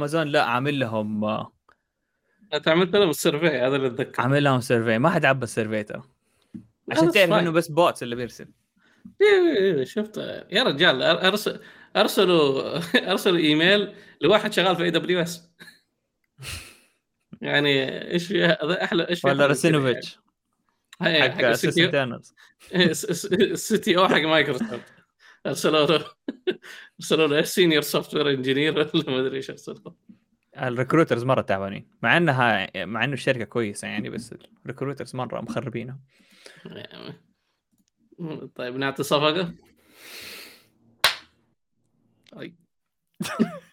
امازون لا عامل لهم آه، انت عملت لهم السيرفي هذا اللي اتذكر عامل لهم سيرفي. ما حد عبى السيرفي ترى. عشان تعرف. إنه بس بوتس اللي بيرسل. إيه إيه إيه، شفت. يا رجال ارسل أرسلوا أرسلوا إيميل لواحد شغال في اي دبليو اس يعني إيش في هذا؟ أحلى إيش ولا راسينوفيتش؟ حق حق السي اسيستنت تي أو حق مايكروسوفت. ارسلوا له ارسلوا له senior software engineer ولا ما أدري إيش ارسلوا ال recruiters مرة تعبانين. مع انها مع إنه الشركة كويسة يعني بس ال recruiters مرة مخربينها. طيب نعطي صفقة. أي.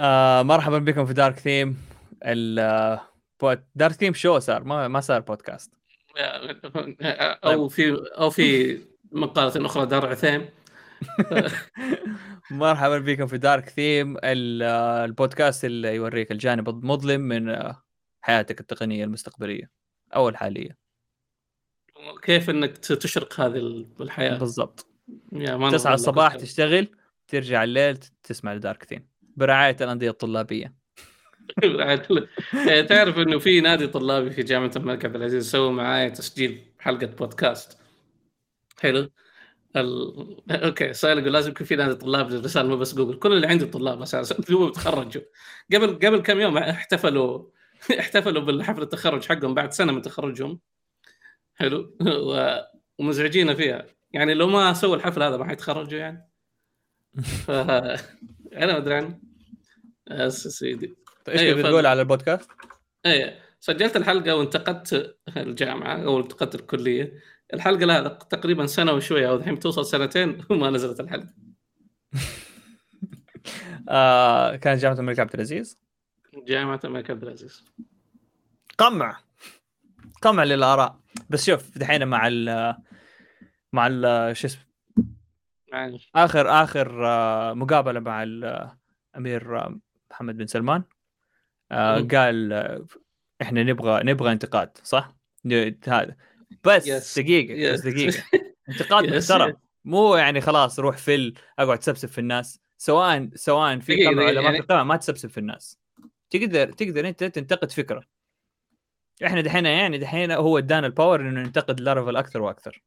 آه مرحبا بكم في dark theme ال dark theme شو صار ما ما صار بودكاست أو في أو في مقاله أخرى دار عثيم. مرحبا بكم في دارك ثيم ال- البودكاست اللي يوريك الجانب المظلم من حياتك التقنية المستقبلية أو الحالية. كيف إنك تشرق هذه الحياة؟ بالضبط. نظن الصباح. تشتغل ترجع الليل تسمع الدارك ثيم. برعاية الأندية الطلابية. يعني تعرف إنه في نادي طلابي في جامعة الملك عبد العزيز سووا معايا تسجيل حلقة بودكاست. حلو. ال... أوكي سؤال يقول لازم يكون في نادي طلاب للرسالة مو بس جوجل. كل اللي عندي طلاب أساسا دوبهم تخرجوا قبل قبل كم يوم احتفلوا احتفلوا بالحفل التخرج حقهم بعد سنة من تخرجهم. حلو. و... ومزعجين فيها. يعني لو ما سووا الحفل هذا ما حيتخرجوا يعني. ف... أنا ما أدري عنه. بس يا سيدي. إيش أيوة،. بتقول على البودكاست؟ إيه سجلت الحلقة وانتقدت الجامعة أو انتقدت الكلية. الحلقة لها تقريبا سنة وشوية أو الحين توصل سنتين وما نزلت الحلقة. آه كانت جامعة الملك عبد العزيز؟ جامعة الملك عبد العزيز. قمع. قمع للآراء. بس شوف دحين مع ال مع ال شو اسمه؟ آخر آخر آه، مقابلة مع الامير آه، محمد بن سلمان. آه،. قال آه، إحنا نبغى نبغى انتقاد صح؟ هذا بس Yes. دقيقة بس Yes. دقيقة. انتقاد Yes. محترم. مو يعني خلاص روح فل اقعد تسبسب في الناس. سواء سواء في قمع ولا ما يعني- في قمع ما تسبسب في الناس. تقدر تقدر انت تنتقد فكرة. إحنا دحين يعني دحين هو ادانا ال power انه ننتقد Laravel أكثر وأكثر.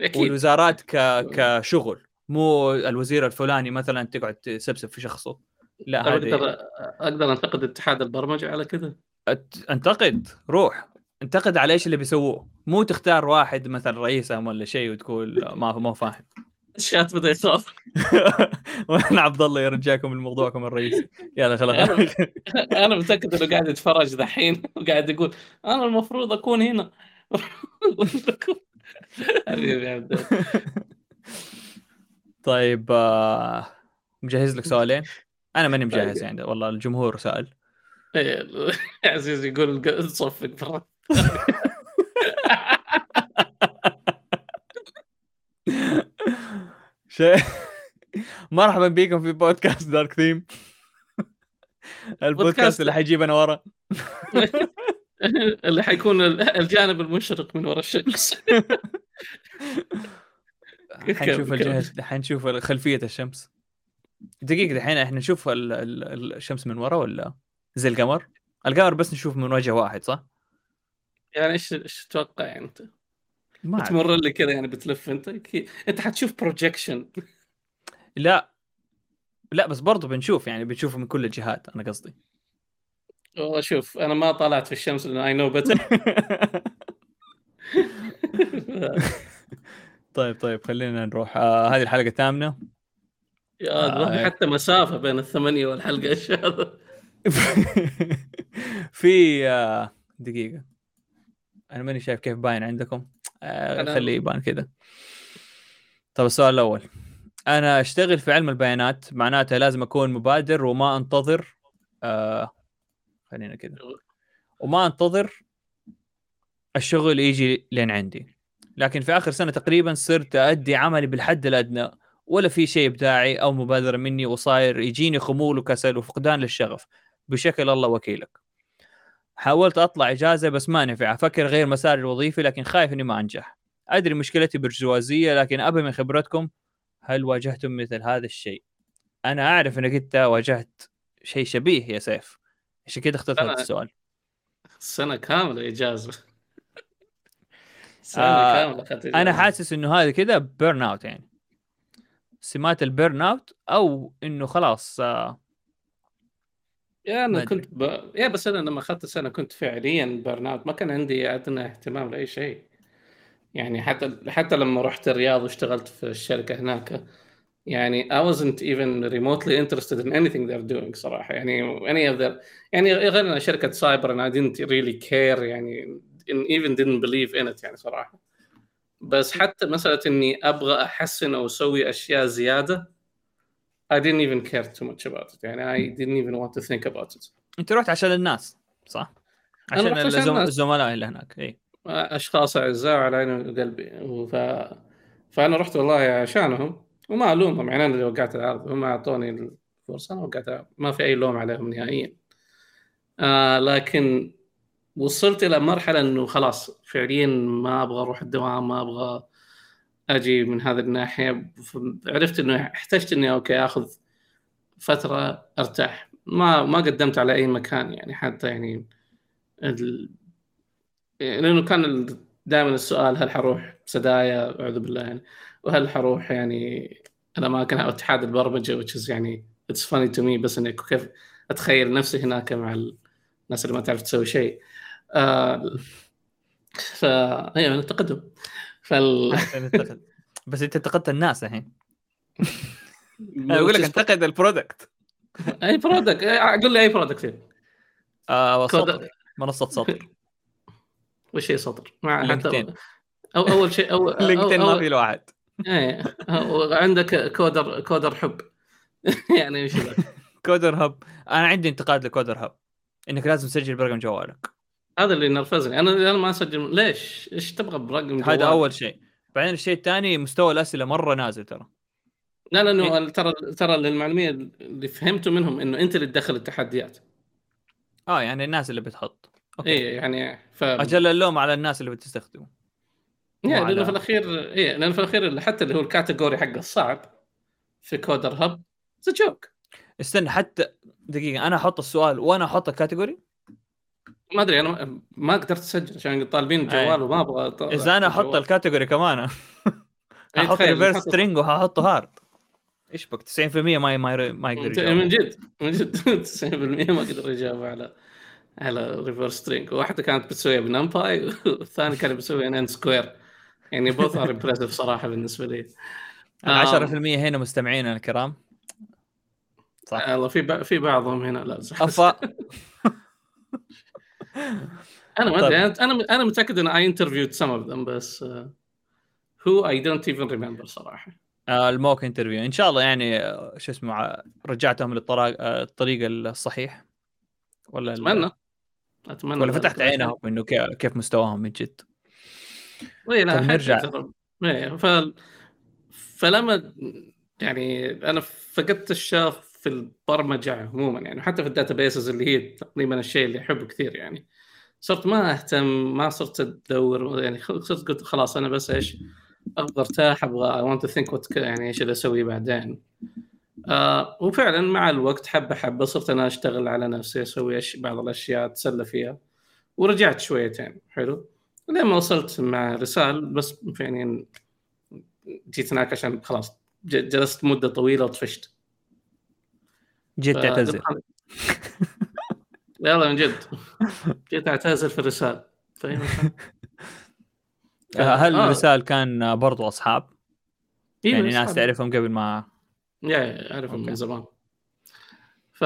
أكيد. والوزارات ك... كشغل. مو الوزير الفلاني مثلا تقعد تسبسب في شخصه. لا هذه أقدر أقدر أنتقد اتحاد البرمجة على كذا؟ أت- أنتقد. روح. انتقد على إيش اللي بيسووه؟ مو تختار واحد مثلا رئيسهم ولا شيء وتقول ما ما فاهم. الشات بدأ يخاف. وأنا عبد الله يرجعكم لموضوعكم الرئيسي. يلا خلاص. أنا متأكد إنه قاعد يتفرج دحين وقاعد يقول أنا المفروض أكون هنا. حبيبي عبد. طيب آه، مجهز لك سؤالين؟ أنا ماني مجهز طيب. يعني والله الجمهور سأل. إيه، عزيز يقول صفق. برا مرحبا بكم في بودكاست دارك ثيم البودكاست بودكاست. اللي حيجيبنا ورا. اللي حيكون ال- الجانب المشرق من وراء الشمس حنشوف الجهه حنشوف خلفية الشمس. دقيقة الحين إحنا نشوف ال... ال... الشمس من ورا ولا؟ زي القمر. القمر بس نشوف من وجه واحد صح؟ يعني إيش إيش تتوقع يعني أنت؟ ما. بتمر لي كذا يعني بتلف أنت كي- أنت حتشوف projection لا لا بس برضو بنشوف يعني بنشوفه من كل الجهات أنا قصدي والله شوف أنا ما طلعت في الشمس لأن I know better طيب طيب خلينا نروح آه هذه الحلقة الثامنة يا آه. ما حتى مسافة بين الثمانية والحلقة إيش هذا؟ في آه دقيقة أنا ماني شايف كيف باين عندكم. آه أنا- خليه يبان كذا. طب السؤال الأول. أنا أشتغل في علم البيانات معناتها لازم أكون مبادر وما أنتظر آه خلينا كذا. وما أنتظر الشغل يجي لين عندي. لكن في آخر سنة تقريبا صرت ادي عملي بالحد الأدنى ولا في شيء إبداعي أو مبادرة مني وصاير يجيني خمول وكسل وفقدان للشغف. بشكل الله وكيلك. حاولت أطلع إجازة بس ما نفع أفكر غير مساري الوظيفي لكن خايف إني ما أنجح. أدري مشكلتي برجوازية لكن ابي من خبرتكم هل واجهتم مثل هذا الشيء؟ أنا أعرف إنك أنت واجهت شيء شبيه يا سيف. عشان كذا اخترت هذا السؤال؟ سنة كاملة إجازة. سنة آه، كاملة أخذت أنا. حاسس إنه هذا كذا burnout يعني. سمات ال burnout أو إنه خلاص آه يا أنا. كنت ب... يا بس أنا لما أخذت السنة كنت فعليا out ما كان عندي أدنى اهتمام لأي شيء. يعني حتى حتى لما رحت الرياض واشتغلت في الشركة هناك يعني I wasn't even remotely interested in anything they're doing صراحة. يعني any of their يعني غير انها شركة cyber and I didn't really care يعني even didn't believe in it يعني صراحة. بس حتى مسألة إني أبغى أحسن أو أسوي أشياء زيادة I didn't even care too much about it. يعني I didn't even want to think about it. انت رحت عشان الناس صح؟ عشان عشان. الزملاء اللي هناك اي أشخاص أعزاء على عيني وقلبي. ف... فأنا رحت والله عشانهم. وما ألومهم. يعني أنا اللي وقعت العرض هم أعطوني الفرصة أنا وقعت العرض ما في أي لوم عليهم نهائيا. آه لكن وصلت إلى مرحلة إنه خلاص فعليا ما أبغى أروح الدوام ما أبغى أجي من هذه الناحية عرفت إنه احتجت إني أوكي آخذ فترة أرتاح. ما ما قدمت على أي مكان يعني حتى يعني ال... لأنه كان دائما السؤال هل حروح سدايا؟ أعوذ بالله يعني. وهل حروح يعني الاماكن أو اتحاد البرمجة which is يعني it's funny to me بس إني كيف أتخيل نفسي هناك مع الناس اللي ما تعرف تسوي شيء. آه ف أيوه التقدم فال بس أنت انتقدت الناس الحين. أنا أقول لك انتقد البرودكت أي برودكت قول لي أي برودكت آه سطر. منصة سطر. وش هي سطر؟ مع. حتى أو أول شيء أو لينكدين ما في له واحد إيه. عندك كودر كودر هب. يعني وش؟ كودر هب. أنا عندي انتقاد لكودر هب. إنك لازم تسجل برقم جوالك. هذا اللي نرفزني أنا أنا ما أسجل. ليش؟ إيش تبغى برقم هذا؟ أول شيء. بعدين الشيء الثاني مستوى الأسئلة مرة نازل ترى. لا لأنه ترى ترى للمعلومية اللي فهمته منهم إنه أنت اللي تدخل التحديات. آه يعني الناس اللي بتحط. أوكي. إيه يعني ف أجل اللوم على الناس اللي بتستخدمه. يعني لأنه في الأخير إيه لأنه في الأخير حتى اللي هو ال category حق الصعب في كودر هب it's joke استنى حتى دقيقة أنا أحط السؤال وأنا أحط ال category ما أدري أنا ما- قدرت أسجل عشان طالبين أيه. جوال وما أبغى إذا أنا أحط. ال category كمان. إيه، أحط reverse string وهحطه hard إيش بك؟ 90% ما ما ما يقدر من يجاوب. جد من جد. 90% ما قدروا يجاوبوا على على reverse string واحدة كانت بتسويها ب NumPy والثاني كان بيسويها n square يعني both are impressive صراحة بالنسبة لي. ال 10% هنا مستمعينا الكرام. صح. والله في في بعضهم هنا لا. أفا. أنا ما طيب. أدري أنا أنا أنا متأكد إن I interviewed some of them بس هو I don't even remember صراحة آه، ال mock interview إن شاء الله يعني آه، شو اسمه آه، رجعتهم للطريق الطريق الصحيح ولا أتمنى أتمنى ولا. فتحت عينهم إنه كي- كيف مستواهم من جد إيه، لا طيب نرجع. إيه، ف... فلما يعني أنا فقدت الشغف في البرمجة عموما يعني حتى في ال databases اللي هي تقريبا الشيء اللي أحبه كثير يعني. صرت ما أهتم ما صرت أدور يعني صرت قلت خلاص أنا بس إيش أبغى أرتاح أبغى I want to think what يعني إيش اللي اسويه بعدين. آه وفعلا مع الوقت حبة حبة صرت أنا أشتغل على نفسي أسوي. بعض الأشياء أتسلى فيها. ورجعت شويتين حلو. لما وصلت مع رسال بس يعني جيت هناك عشان خلاص جلست مدة طويلة وطفشت. جيت تعتزل يلا من جد. جيت اعتزل في الرسال. هل آه. الرسال كان برضو أصحاب؟ إيه، يعني ناس تعرفهم قبل ما يا أعرفهم. من زمان. ف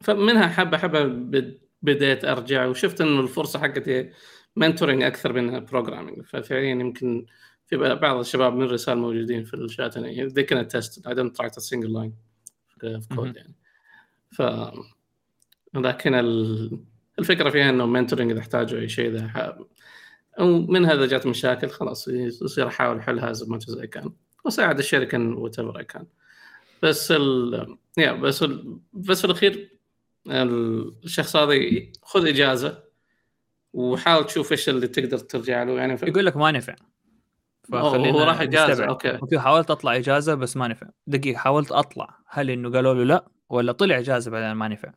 فمنها حبة حبة بد- بديت أرجع وشفت إنه الفرصة حقتي mentoring أكثر من programming ففعليا يمكن في بعض الشباب من رسال موجودين في الشات. can attest. I don't write a single line. في. كود يعني. ف لكن ال- الفكرة فيها إنه mentoring إذا احتاجوا أي شيء إذا ح- أو من هذا جات مشاكل خلاص يصير احاول احلها زي ما زي كان واساعد الشركة whatever كان بس ال يا بس ال... بس في الأخير الشخص هذا خذ إجازة وحاول تشوف إيش اللي تقدر ترجع له يعني. ف... يقول لك ما نفع. هو راح إجازة نستبعد. أوكي. أوكي حاولت أطلع إجازة بس ما نفع دقيقة حاولت أطلع. هل إنه قالوا له لا ولا طلع إجازة بعدين ما نفع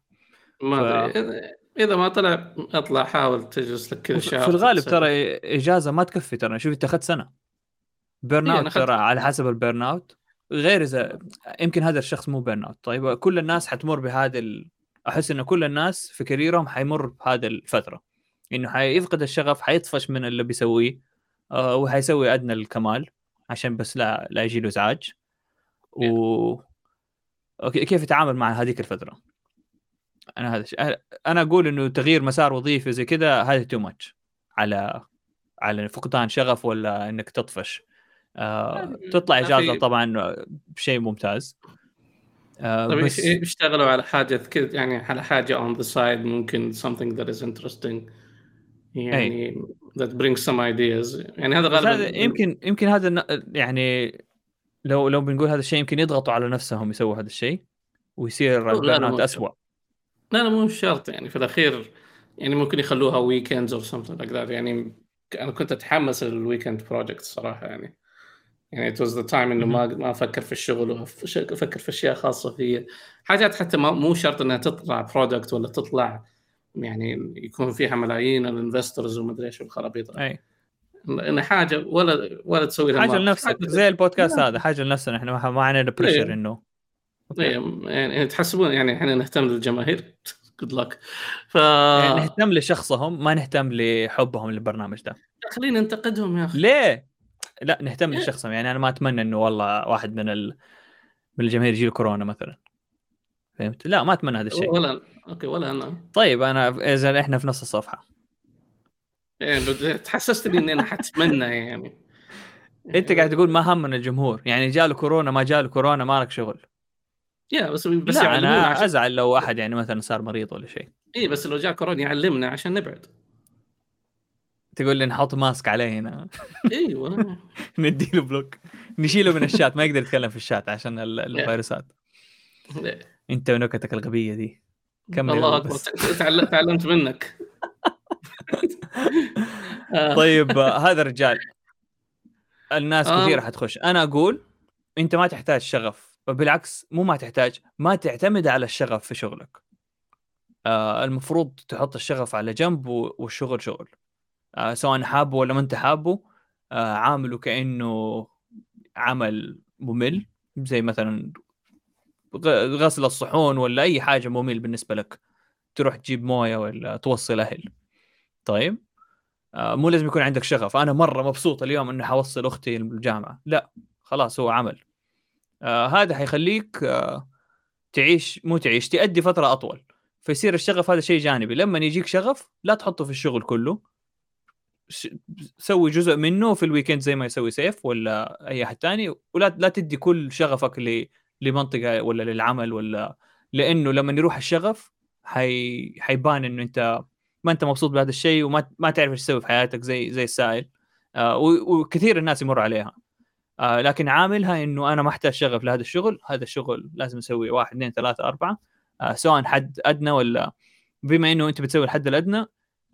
ما أدري. ف... إذا ما طلع أطلع حاول تجلس لك كذا شهر في الغالب ترى إجازة ما تكفي ترى. شوف أنت أخذت سنة. burnout ترى على حسب ال burnout غير إذا يمكن هذا الشخص مو burnout طيب كل الناس حتمر بهذا ال... أحس انه كل الناس في career هم حيمر بهذه الفترة. إنه حيفقد الشغف حيطفش من اللي بيسويه. وحيسوي أدنى الكمال عشان بس لا لا يجي له إزعاج. و كيف يتعامل مع هذيك الفترة؟ أنا هذا الشيء أنا أقول إنه تغيير مسار وظيفي زي كذا هذا too much على على فقدان شغف ولا إنك تطفش. آه تطلع إجازة طبعا شيء ممتاز. آه طيب بس اشتغلوا على حاجة كذا يعني على حاجة on the side ممكن something that is interesting يعني أي. That brings some ideas. يعني هذا غالبا يمكن يمكن هذا يعني لو لو بنقول هذا الشيء يمكن يضغطوا على نفسهم يسووا هذا الشيء ويصير البرنامج اسوء لا لا مو شرط يعني في الأخير يعني ممكن يخلوها weekends or something like that يعني أنا كنت أتحمس لل weekend project صراحة يعني. يعني at the time إنه ما ما أفكر في الشغل وافكر في أشياء خاصة في حاجات حتى مو شرط إنها تطلع product ولا تطلع يعني يكون فيها ملايين ال investors ومدري إيش الخرابيط أي. حاجة ولا ولا تسوي لها حاجة لنفسك زي البودكاست هذا حاجة لنفسنا إحنا ما عندنا pressure إيه. إنه. إيه، يعني تحسبون يعني إحنا نهتم للجماهير. good luck ف يعني نهتم لشخصهم ما نهتم لحبهم للبرنامج ده. خلينا ننتقدهم يا أخي. ليه؟ لا نهتم إيه. لشخصهم. يعني أنا ما أتمنى إنه والله واحد من ال... من الجماهير يجي كورونا مثلا. فهمت؟ لا ما أتمنى هذا الشيء. ولا أوكي ولا أنا. طيب أنا إذا إحنا في نص الصفحة. يعني تحسستني اني أنا حتمنى يعني. أنت قاعد تقول ما همنا الجمهور. يعني جاله كورونا ما جاله كورونا ما لك شغل. يا بس بس لا أنا عشان... أزعل لو أحد يعني مثلا صار مريض ولا شيء. اي بس لو جاء كورونا يعلمنا عشان نبعد. تقول لي نحط mask عليه هنا. أيوه نديله block. نشيله من الشات ما يقدر يتكلم في الشات عشان الفيروسات. انت ونكتك الغبية دي. كمل الله أكبر. تعلمت منك. طيب هذا الرجال الناس آه. كثير حتخش أنا أقول أنت ما تحتاج شغف بالعكس مو ما تحتاج ما تعتمد على الشغف في شغلك. آه المفروض تحط الشغف على جنب والشغل شغل. آه سواء حابه ولا ما أنت حابه. آه عامله كأنه عمل ممل زي مثلا غسل الصحون ولا أي حاجة ممل بالنسبة لك تروح تجيب موية ولا توصل أهل. طيب؟ آه مو لازم يكون عندك شغف. أنا مرة مبسوط اليوم إني حوصل أختي الجامعة. لا خلاص هو عمل. آه هذا حيخليك آه تعيش مو تعيش تأدي فترة أطول. فيصير الشغف هذا شيء جانبي. لما يجيك شغف لا تحطه في الشغل كله. سوي جزء منه في ال weekend زي ما يسوي سيف ولا أي أحد ثاني ولا لا تدي كل شغفك. لمنطقة ولا للعمل ولا لأنه لما يروح الشغف حي... حيبان إنه أنت ما أنت مبسوط بهذا الشيء وما ما تعرف إيش تسوي في حياتك زي زي السائل. آه وكثير الناس يمر عليها. آه لكن عاملها إنه أنا ما أحتاج شغف لهذا الشغل هذا الشغل لازم أسوي واحد اثنين ثلاثة أربعة. آه سواء حد أدنى ولا بما إنه أنت بتسوي الحد الأدنى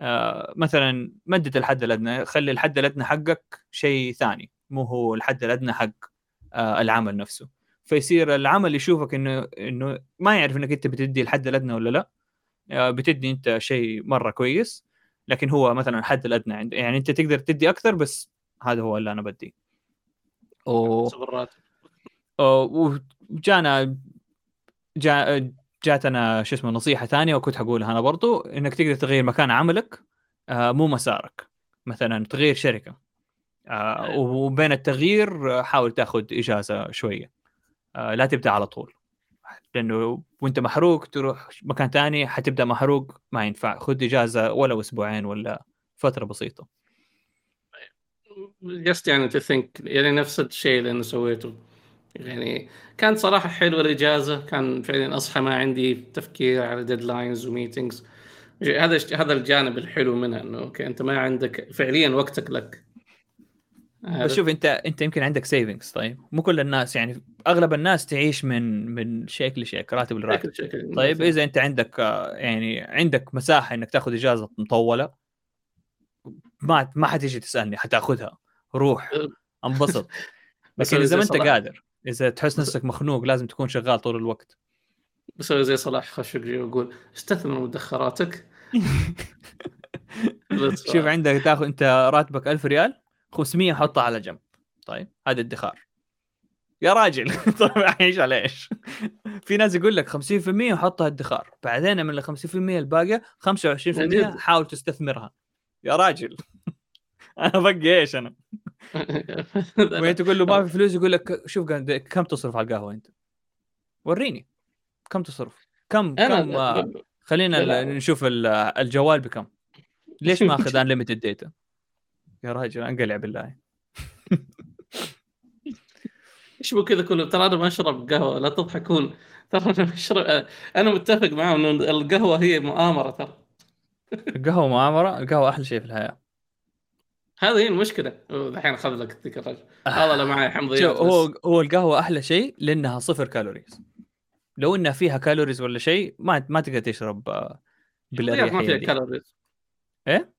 آه مثلا مدد الحد الأدنى خلي الحد الأدنى حقك شيء ثاني مو هو الحد الأدنى حق آه العمل نفسه. فيصير العمل يشوفك إنه إنه ما يعرف إنك أنت بتدي الحد الأدنى ولا لا. آه بتدي أنت شيء مرة كويس لكن هو مثلا الحد الأدنى يعني أنت تقدر تدي أكثر بس هذا هو اللي أنا بديه و... وجانا جا... جاتنا شو اسمه نصيحة ثانية وكنت حقولها أنا برضو إنك تقدر تغير مكان عملك آه مو مسارك. مثلا تغير شركة. آه وبين التغيير حاول تاخذ إجازة شوية. لا تبدأ على طول. لأنه وأنت محروق تروح مكان ثاني حتبدأ محروق ما ينفع. خذ إجازة ولو أسبوعين ولا فترة بسيطة. just يعني to think يعني نفس الشيء اللي أنا سويته. يعني كانت صراحة حلوة الإجازة. كان فعلا أصحى ما عندي تفكير على deadlines و meetings هذا هذا الجانب الحلو منها إنه أوكي أنت ما عندك فعليا وقتك لك. بس شوف انت انت يمكن عندك savings طيب. مو كل الناس يعني أغلب الناس تعيش من من شيك لشيك راتب لراتب طيب إذا أنت عندك يعني عندك مساحة إنك تأخذ إجازة مطولة ما ما حتيجي تسألني حتأخذها. روح انبسط. بس إذا ما أنت قادر إذا تحس نفسك مخنوق لازم تكون شغال طول الوقت. بسوي زي صلاح خشقجي وأقول استثمر مدخراتك. شوف عندك تاخذ أنت راتبك 1000 ريال؟ 500 حطها على جنب طيب هذا ادخار يا راجل طيب اعيش على إيش؟ في ناس يقول لك 50% وحطها ادخار بعدين من ال 50% الباقية 25% حاول تستثمرها يا راجل أنا بقي إيش أنا؟ وين تقول له ما في فلوس يقول لك شوف كم تصرف على القهوة أنت؟ وريني كم تصرف؟ كم كم آه، خلينا نشوف الجوال بكم ليش ما أخذ انليمتد ديتا؟ يا راجل انقلع بالله. إيش بو كذا كله ترى أنا ما اشرب قهوة لا تضحكون. ترى أنا اشرب أنا متفق معهم انه القهوة هي مؤامرة ترى. القهوة مؤامرة؟ القهوة أحلى شيء في الحياة. هذه هي المشكلة. الحين اخذ لك ذيك الرجل هذا لا معي حمضيات هو هو القهوة أحلى شيء لأنها صفر calories. لو إنها فيها calories ولا شيء ما ما تقدر تشرب آه، بالاريحيه ما فيها calories. إيه؟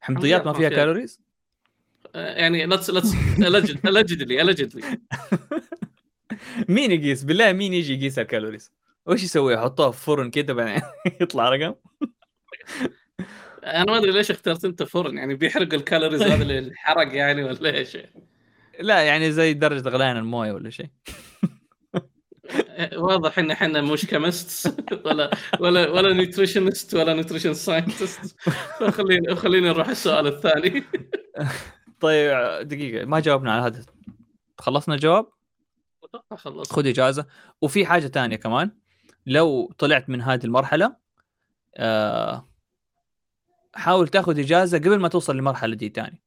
حمضيات ما فيها. calories؟ يعني لتس لتس الجدلي الجدلي مين يقيس؟ بالله مين يجي يقيس ال calories؟ وش يسوي؟ يحطوها في فرن كده بعدين يطلع رقم؟ أنا ما أدري ليش اخترت أنت فرن يعني بيحرق ال calories هذا اللي انحرق يعني ولا إيش؟ لا يعني زي درجة غليان الموية ولا شيء. واضح إن إحنا مش chemist ولا ولا ولا nutritionist ولا nutrition scientist خليني خليني نروح السؤال الثاني. طيب دقيقة ما جاوبنا على هذا. خلصنا الجواب؟ خلص خذ إجازة. وفي حاجة ثانية كمان. لو طلعت من هذه المرحلة آه حاول تاخذ إجازة قبل ما توصل للمرحله دي ثاني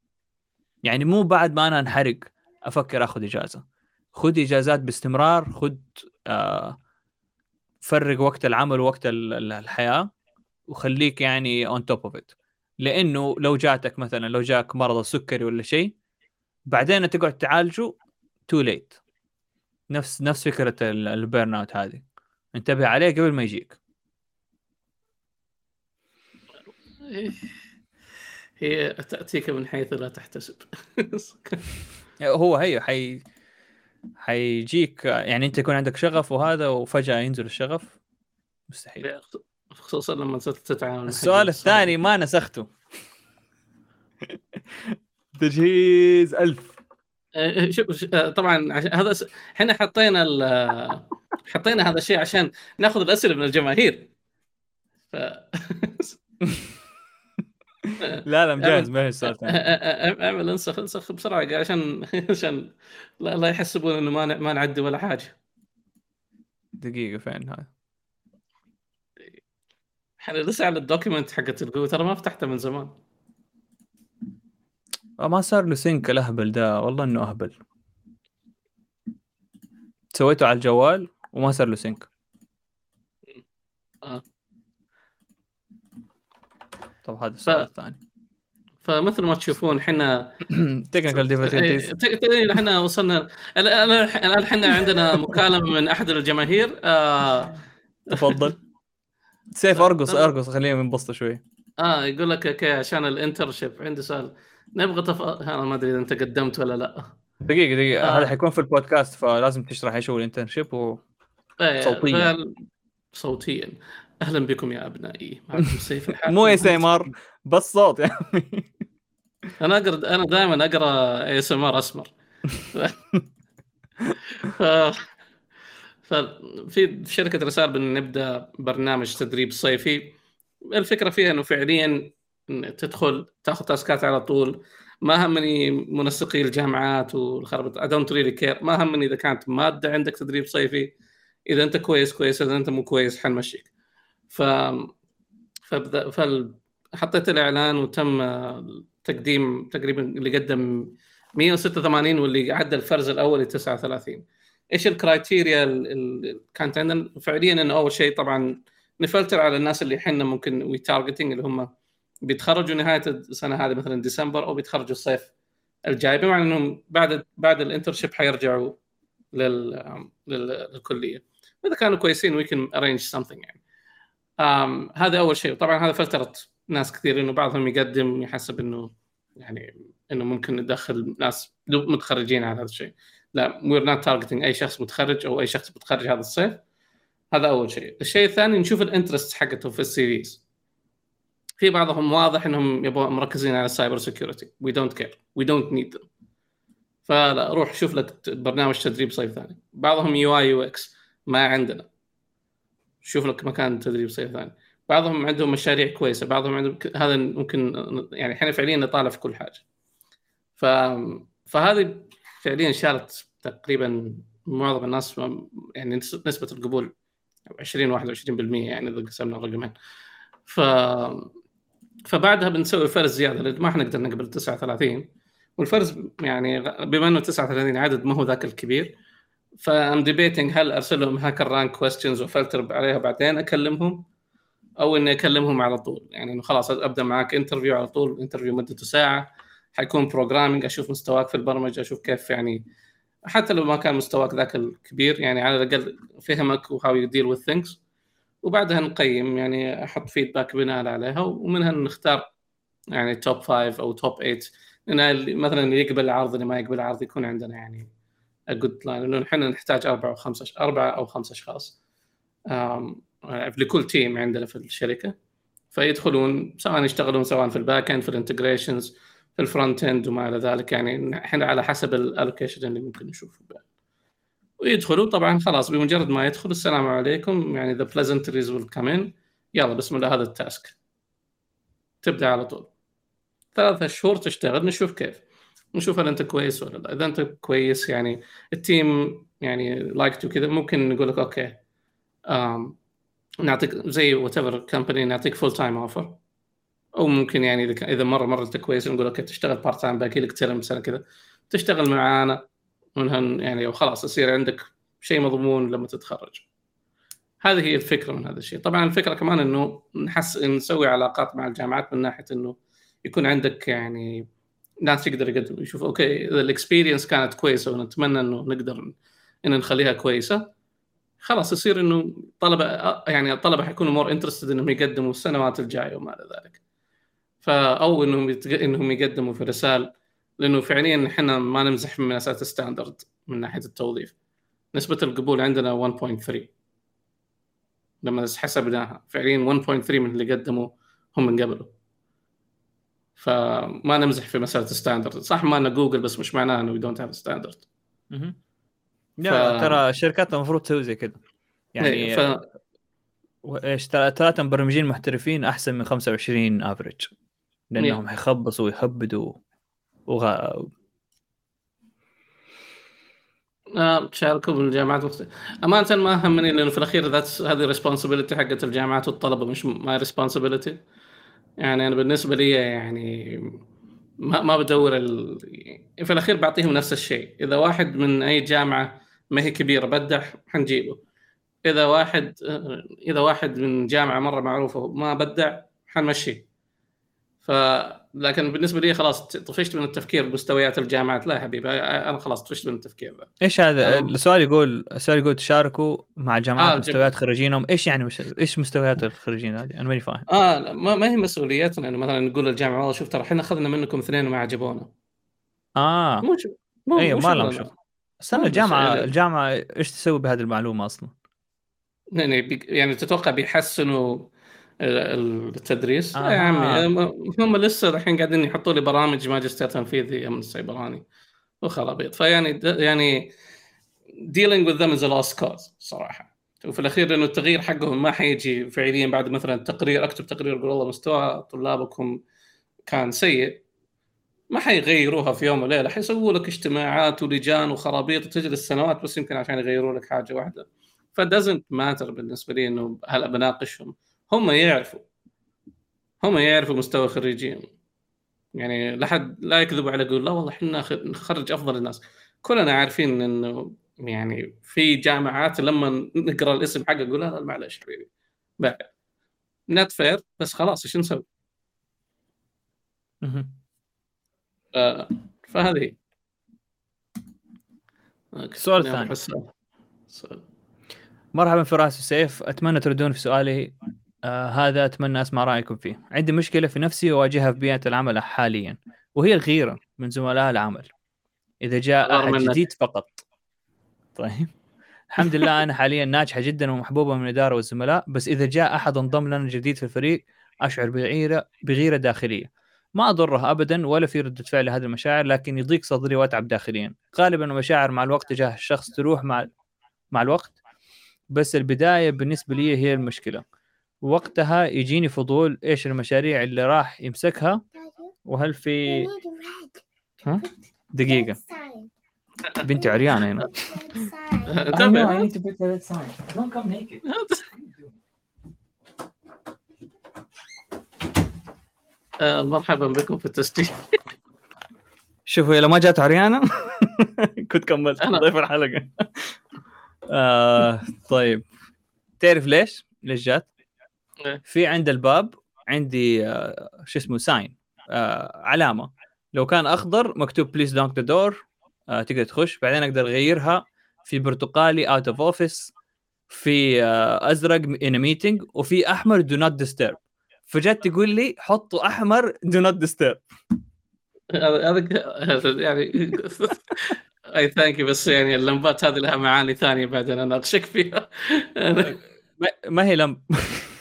يعني مو بعد ما أنا انحرق أفكر آخذ إجازة. خذ إجازات باستمرار خذ آه فرق وقت العمل ووقت الحياة وخليك يعني on top of it لأنه لو جاتك مثلا لو جاك مرض السكري ولا شيء بعدين تقعد تعالجه too late نفس نفس فكرة ال burn out هذه. انتبه عليه قبل ما يجيك. هي تأتيك من حيث لا تحتسب. هو هي حي حيجيك يعني أنت يكون عندك شغف وهذا وفجأة ينزل الشغف. مستحيل. خصوصا لما تتعامل السؤال الثاني ما نسخته. تجهيز ألف. إيه، شوف طبعا هذا إحنا حطينا حطينا هذا الشيء عشان ناخذ الأسئلة من الجماهير. ف لا لا مجهز ما هي السؤال أعمل انسخ انسخ بسرعة عشان عشان لا, لا يحسبون إنه ما ما نعدي ولا حاجة. دقيقة فين هذا إحنا لسه على ال document حقت القوه ترى ما فتحته من زمان. آه، ما صار له sync الأهبل ده. والله إنه أهبل. سويته على الجوال وما صار له sync آه. طب هذا السؤال ف... الثاني فمثل ما تشوفون إحنا technical difficulties إحنا وصلنا الان إحنا عندنا مكالمة من أحد الجماهير. آه... تفضل. سيف أرقص أرقص خلينا ننبسط شوي. آه يقول لك okay عشان ال internship. عندي سؤال. نبغى تف... أنا ما أدري إذا أنت قدمت ولا لا. دقيقة دقيقة. آه. هذا حيكون في البودكاست فلازم تشرح إيش هو ال internship و إيه، صوتيا. صوتيا. أهلا بكم يا أبنائي. معكم سيف مو SM R بس صوت يعني. أنا أقرأ أنا دائما أقرأ SMR أسمر. ف... ففي شركة رسائل بنبدا برنامج تدريب صيفي. الفكرة فيها إنه فعليا تدخل تأخذ task ات على طول. ما همني منسقي الجامعات والخربط I don't really care ما همني إذا كانت مادة عندك تدريب صيفي. إذا أنت كويس كويس. إذا أنت مو كويس حنمشيك. ف فبدأ فال... حطيت الإعلان وتم تقديم تقريبا اللي قدم 186 واللي عدى الفرز الأول ل 39 إيش ال criteria اللي كانت عندنا؟ فعليا انه أول شيء طبعا نفلتر على الناس اللي إحنا ممكن we targeting اللي هم بيتخرجوا نهاية السنة هذه مثلا ديسمبر أو بيتخرجوا الصيف الجاي بمعنى إنهم بعد بعد ال internship حيرجعوا لل... للكلية. إذا كانوا كويسين we can arrange something يعني. um, هذا أول شيء. طبعا هذا فلترت ناس كثير إنه بعضهم يقدم يحسب إنه يعني إنه ممكن ندخل ناس متخرجين على هذا الشيء. لا we're not targeting أي شخص متخرج أو أي شخص متخرج هذا الصيف. هذا أول شيء. الشيء الثاني نشوف ال interest حقتهم في ال CVs. في بعضهم واضح إنهم يبغوا مركزين على ال cyber security we don't care we don't need فلا روح شوف لك برنامج تدريب صيف ثاني. بعضهم UI UX ما عندنا. شوف لك مكان تدريب صيف ثاني. بعضهم عندهم مشاريع كويسة. بعضهم عندهم هذا ممكن يعني إحنا فعليا نطالع في كل حاجة. ف فهذه فعليا شالت تقريبا معظم الناس يعني نسبة القبول 20 21% يعني إذا قسمنا الرقمين. ف فبعدها بنسوي فرز زيادة لأن ما حنقدر نقبل 39 والفرز يعني بما إنه 39 عدد ما هو ذاك الكبير ف I'm debating هل ارسل لهم هاكر رانك كويستشنز وفلتر عليها بعدين أكلمهم أو إني أكلمهم على طول. يعني إنه خلاص أبدأ معك interview على طول interview مدته ساعة. حيكون programming أشوف مستواك في البرمجة أشوف كيف يعني حتى لو ما كان مستواك ذاك الكبير يعني على الأقل فهمك و how you deal with things وبعدها نقيم يعني أحط feedback بناء عليها ومنها نختار يعني top five أو top 8 مثلا اللي يقبل العرض اللي ما يقبل العرض يكون عندنا يعني good line لأنه إحنا نحتاج أربعة أو خمسة أربعة أو خمسة أشخاص لكل team عندنا في الشركة. فيدخلون سواء يشتغلون سواء في ال back end في ال integrations في ال front end وما إلى ذلك يعني إحنا على حسب ال allocation اللي ممكن نشوفه ويدخلوا طبعا خلاص بمجرد ما يدخل السلام عليكم يعني the pleasantries will come in يلا بسم الله هذا ال task. تبدأ على طول. ثلاثة شهور تشتغل نشوف كيف. نشوف هل أنت كويس ولا لا. إذا أنت كويس يعني ال team يعني like كذا ممكن نقول لك okay um, نعطيك زي whatever company نعطيك full-time offer أو ممكن يعني إذا إذا مره مرة كويس نقول okay تشتغل part-time باقي لك term سنة كذا تشتغل معانا منها يعني وخلاص يصير عندك شيء مضمون لما تتخرج هذه هي الفكرة من هذا الشيء طبعا الفكرة كمان إنه نحس نسوي علاقات مع الجامعات من ناحية إنه يكون عندك يعني ناس يقدر يقدم يشوف okay إذا ال experience كانت كويسة ونتمنى إنه نقدر إن نخليها كويسة خلاص يصير إنه طلبه يعني الطلبة حيكونوا more interested إنهم يقدموا السنوات الجاية وما إلى ذلك. فا أو إنهم يتق... إنهم يقدموا في رسال لأنه فعليا إحنا ما نمزح من مساله standard من ناحية التوظيف. نسبة القبول عندنا 1.3 لما حسبناها فعليا 1.3 من اللي قدموا هم من قبله. فما نمزح في مسألة standard صح ما جوجل بس مش معناه إنه we don't have standard لا ف... ترى الشركات المفروض تسوي زي كذا يعني إيه، ف... إيش ثلاثة مبرمجين محترفين أحسن من 25 average لأنهم حيخبصوا ويهبدوا وغ... آه شاركوا بالجامعات مختلفة. أمانة ما همني لأنه في الأخير that هذه responsibility حقت الجامعات والطلبة مش my responsibility يعني أنا بالنسبة لي يعني ما ما بدور ال... في الأخير بعطيهم نفس الشيء. إذا واحد من أي جامعة ما هي كبيرة بدع حنجيبه. إذا واحد إذا واحد من جامعة مرة معروفة ما بدع حنمشيه. ف لكن بالنسبة لي خلاص طفشت من التفكير بمستويات الجامعات. لا يا حبيبي أنا خلاص طفشت من التفكير. ذا إيش هذا؟ السؤال يقول السؤال يقول تشاركوا مع جامعات آه مستويات خريجينهم. إيش يعني مش... إيش مستويات الخريجين هذه؟ أنا ماني فاهم. آه لا ما, ما هي مسؤوليتنا. يعني مثلا نقول للجامعة والله شوف ترى إحنا أخذنا منكم اثنين وما عجبونا. آه. مو مو أيوه ما لهم شغل. استنى الجامعة. الجامعة إيش تسوي بهذه المعلومة أصلا؟ يعني يعني تتوقع بيحسنوا التدريس. آه. يا عمي هم لسه الحين قاعدين يحطوا لي برامج ماجستير تنفيذي من السيبراني. وخرابيط فيعني يعني dealing with them is a lost cause صراحة. وفي الأخير لأنه التغيير حقهم ما حيجي فعليا بعد مثلا تقرير أكتب تقرير أقول والله مستوى طلابكم كان سيء. ما حيغيروها في يوم وليلة. حيسووا لك اجتماعات ولجان وخرابيط وتجلس سنوات بس يمكن عشان يغيروا لك حاجة واحدة. فدزنت ماتر بالنسبة لي إنه هل بناقشهم هم يعرفوا. هم يعرفوا مستوى خريجين يعني لا حد لا يكذبوا على يقول لا والله إحنا نخرج أفضل الناس. كلنا عارفين إنه يعني في جامعات لما نقرأ الاسم حقه يقول لا معلش حبيبي. نت فير بس خلاص إيش نسوي؟ فهذه. السؤال الثاني مرحبا فراس وسيف. أتمنى تردون في سؤالي. آه هذا أتمنى أسمع رأيكم فيه. عندي مشكلة في نفسي اواجهها في بيئة العمل حاليا وهي الغيرة من زملاء العمل. إذا جاء أحد جديد فقط. طيب. الحمد لله أنا حاليا ناجحة جدا ومحبوبة من الاداره والزملاء بس إذا جاء أحد انضم لنا جديد في الفريق أشعر بغيره بغيرة داخلية. ما أضره ابدا ولا في ردة فعل لهذه المشاعر لكن يضيق صدري وأتعب داخليا. غالبا المشاعر مع الوقت تجاه الشخص تروح مع مع الوقت بس البداية بالنسبة لي هي المشكلة. وقتها يجيني فضول إيش المشاريع اللي راح يمسكها؟ وهل في ها؟ دقيقة. بنتي عريانة هنا. آه، مرحبا بكم في التسجيل. شوفوا لو ما جات عريانة كنت كملت. أنا- ضيف الحلقة. آه طيب. تعرف ليش؟ ليش جات؟ في عند الباب عندي آه شو اسمه sign آه علامة. لو كان أخضر مكتوب please knock the door تقدر تخش. بعدين أقدر أغيرها في برتقالي out of office في آه أزرق in meeting وفي أحمر do not disturb فجت تقول لي حطوا أحمر do not disturb هذا يعني اي thank you بس يعني اللمبات هذه لها معاني ثانية بعدين اناقشك فيها. ما- هي لم إيه،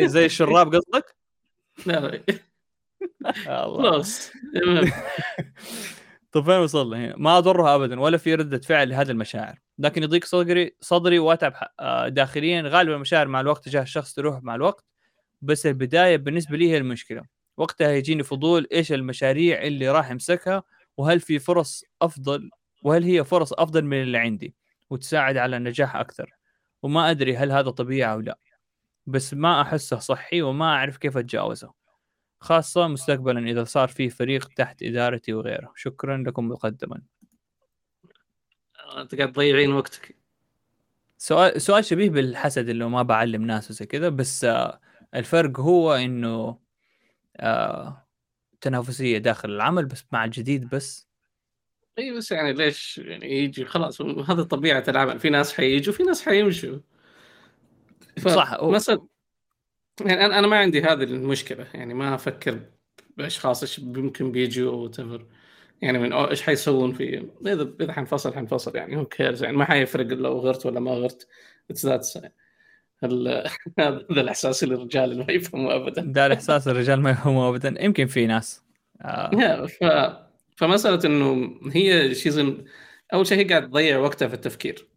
زي الشراب قصدك؟ لا. خلاص. طيب فين وصلنا هنا؟ ما اضرها ابدا ولا في ردة فعل لهذه المشاعر، لكن يضيق صدري صدري وأتعب. آه، داخليا غالبا المشاعر مع الوقت تجاه الشخص تروح مع الوقت بس البداية بالنسبة لي هي المشكلة، وقتها يجيني فضول إيش المشاريع اللي راح يمسكها وهل في فرص أفضل وهل هي فرص أفضل من اللي عندي وتساعد على النجاح أكثر. وما أدري هل هذا طبيعي أو لا. بس ما أحسه صحي وما أعرف كيف أتجاوزه. خاصة مستقبلا إذا صار في فريق تحت إدارتي وغيره. شكرا لكم مقدما. أنت قاعد تضيعين وقتك. سؤال سؤال شبيه بالحسد اللي ما بعلم ناس وزي كذا بس آه، الفرق هو إنه آه، تنافسية داخل العمل بس مع الجديد بس. اي بس يعني ليش يعني يجي؟ خلاص هذا طبيعة العمل. في ناس حييجوا في ناس حيمشوا. ف- صح، هو- مثلا يعني أنا أنا ما عندي هذه المشكلة. يعني ما أفكر بأشخاص إيش يمكن بيجوا أو. يعني من أو إيش حيسوون في اذا إذا حنفصل حنفصل. يعني who cares يعني ما حيفرق لو غرت ولا ما غرت. it's that هذا الإحساس للرجال اللي ما يفهموا ابدا. ده الإحساس الرجال ما يفهمه أبدا. يمكن في ناس. آه، ف... فمسألة إنه هي شيزن أول شيء هي قاعد تضيع وقتها في التفكير.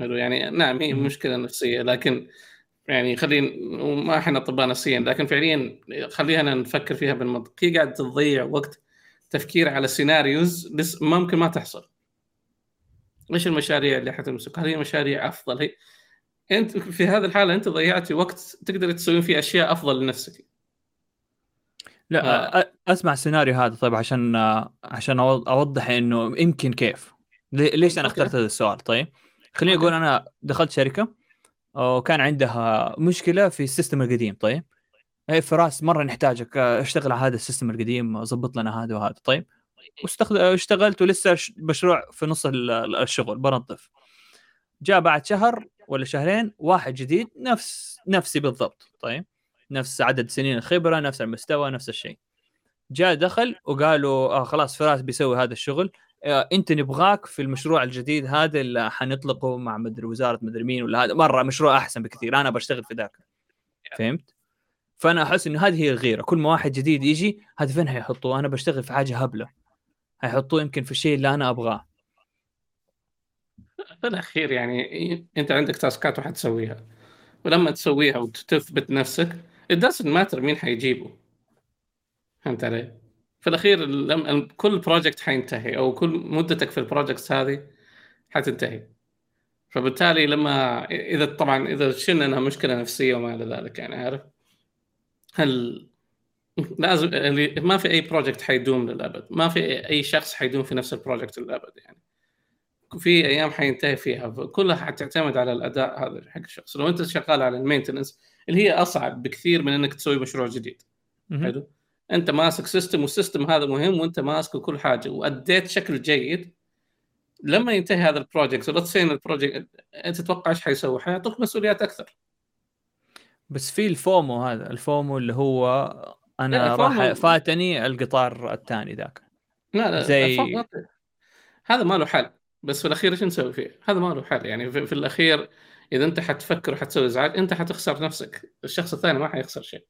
حلو يعني نعم هي مم. مشكلة نفسية لكن يعني خلينا وما إحنا اطباء نفسيا لكن فعليا خلينا نفكر فيها بالمنطق هي قاعد تضيع وقت تفكير على سيناريوز لس... ممكن ما تحصل إيش المشاريع اللي حتمسك؟ هل هي مشاريع أفضل؟ هي أنت في هذه الحالة أنت ضيعتي وقت تقدر تسوي فيه أشياء أفضل لنفسك لا أ- أسمع السيناريو هذا طيب عشان عشان أوضح إنه يمكن كيف لي- ليش أنا. اخترت هذا السؤال طيب خليني. أقول أنا دخلت شركة وكان عندها مشكلة في ال system القديم طيب؟ اي فراس مرة نحتاجك أشتغل على هذا ال system القديم ظبط لنا هذا وهذا طيب؟ واستخد... اشتغلت ولسه مشروع في نص ال- ال- الشغل بنظف. جاء بعد شهر ولا شهرين واحد جديد نفس نفسي بالضبط طيب؟ نفس عدد سنين الخبرة نفس المستوى نفس الشيء. جاء دخل وقالوا آه خلاص فراس بيسوي هذا الشغل. انت نبغاك في المشروع الجديد هذا اللي حنطلقه مع مدري وزارة مدري مين ولا هذا. مرة مشروع أحسن بكثير. أنا بشتغل في ذاك. فهمت؟ فأنا أحس إنه هذه هي الغيرة. كل ما واحد جديد يجي هذا فين حيحطوه؟ أنا بشتغل في حاجة هبلة. حيحطوه يمكن في الشيء اللي أنا أبغاه. في الاخير يعني. أنت عندك task ات وحتسويها. ولما تسويها وتثبت نفسك it doesn't matter مين حيجيبه. فهمت علي؟ في الأخير كل project حينتهي أو كل مدتك في ال projects هذه حتنتهي. فبالتالي لما إذا طبعا إذا شلنا إنها مشكلة نفسية وما إلى ذلك يعني عارف؟ هل لازم ما في أي project حيدوم للأبد ما في أي شخص حيدوم في نفس ال project للأبد يعني. في أيام حينتهي فيها كلها حتعتمد على الأداء هذا حق الشخص. لو أنت شغال على ال maintenance اللي هي أصعب بكثير من إنك تسوي مشروع جديد. حلو؟ أنت ماسك system وال system هذا مهم وأنت ماسك كل حاجة. وأديت شكل جيد. لما ينتهي هذا ال project ولا تصين ال project أنت تتوقع إيش حيسوي؟ حيعطوك مسؤوليات أكثر. بس في الفومو هذا الفومو اللي هو أنا راح فاتني القطار الثاني ذاك. لا لا زي- هذا ما له حل. بس في الأخير إيش نسوي فيه؟ هذا ما له حل. يعني في, في الأخير إذا أنت حتفكر وحتسوي إزعاج أنت حتخسر نفسك. الشخص الثاني ما حيخسر شيء.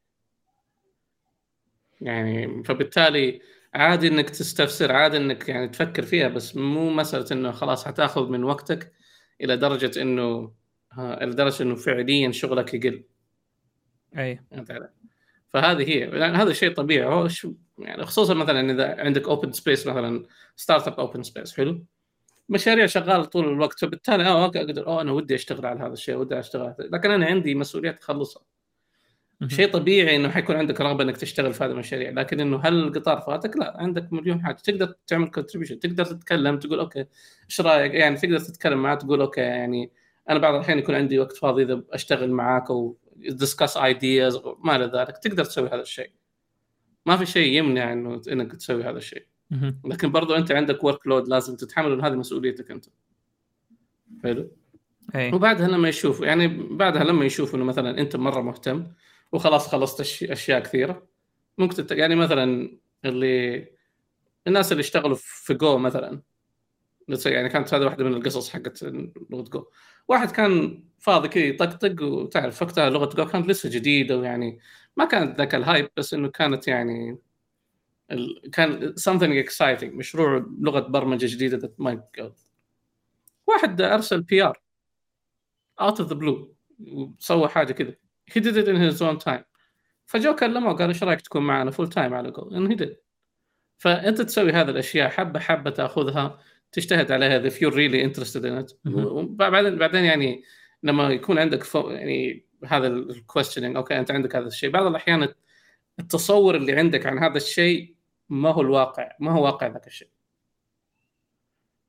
يعني فبالتالي عادي إنك تستفسر عادي إنك يعني تفكر فيها بس مو مسألة إنه خلاص حتأخذ من وقتك إلى درجة إنه إلى درجة إنه فعليا شغلك يقل. أي. فهذه هي. يعني هذا شيء طبيعي. هو شو يعني خصوصا مثلا إذا عندك open space مثلا startup open space حلو؟ مشاريع شغاله طول الوقت فبالتالي آه أقدر آه أنا ودي أشتغل على هذا الشيء ودي أشتغل لكن أنا عندي مسؤوليات اخلصها شيء طبيعي إنه حيكون عندك رغبة إنك تشتغل في هذه المشاريع لكن إنه هل القطار فاتك؟ لا عندك مليون حاجة. تقدر تعمل contribution تقدر تتكلم تقول okay إيش رأيك؟ يعني تقدر تتكلم معاه تقول okay يعني أنا بعض الأحيان يكون عندي وقت فاضي إذا أشتغل معاك أو discuss ideas ما إلى ذلك. تقدر تسوي هذا الشيء. ما في شيء يمنع إنه إنك تسوي هذا الشيء. لكن برضو أنت عندك workload لازم تتحمل هذه مسؤوليتك أنت. حلو؟ أي. وبعدها لما يشوفوا يعني بعدها لما يشوفوا إنه مثلا أنت مرة مهتم وخلاص خلصت أشياء كثيرة. ممكن تت... يعني مثلا اللي الناس اللي اشتغلوا في جو مثلا يعني كانت هذه واحدة من القصص حقت لغة جو واحد كان فاضي كذا يطقطق وتعرف وقتها لغة جو كانت لسه جديدة ويعني ما كانت ذاك ال hype بس إنه كانت يعني ال... كان something exciting مشروع لغة برمجة جديدة that my God واحد أرسل PR out of the blue وسوى حاجة كذا he did it in his own time. فجو كلمه وقال إيش رأيك تكون معنا full-time على جو and he did. فأنت تسوي هذه الأشياء حبة حبة تأخذها تجتهد عليها if you're really interested in it. وبعدين بعدين يعني لما يكون عندك فو يعني هذا ال questioning okay أنت عندك هذا الشيء. بعض الأحيان التصور اللي عندك عن هذا الشيء ما هو الواقع ما هو واقع ذاك الشيء.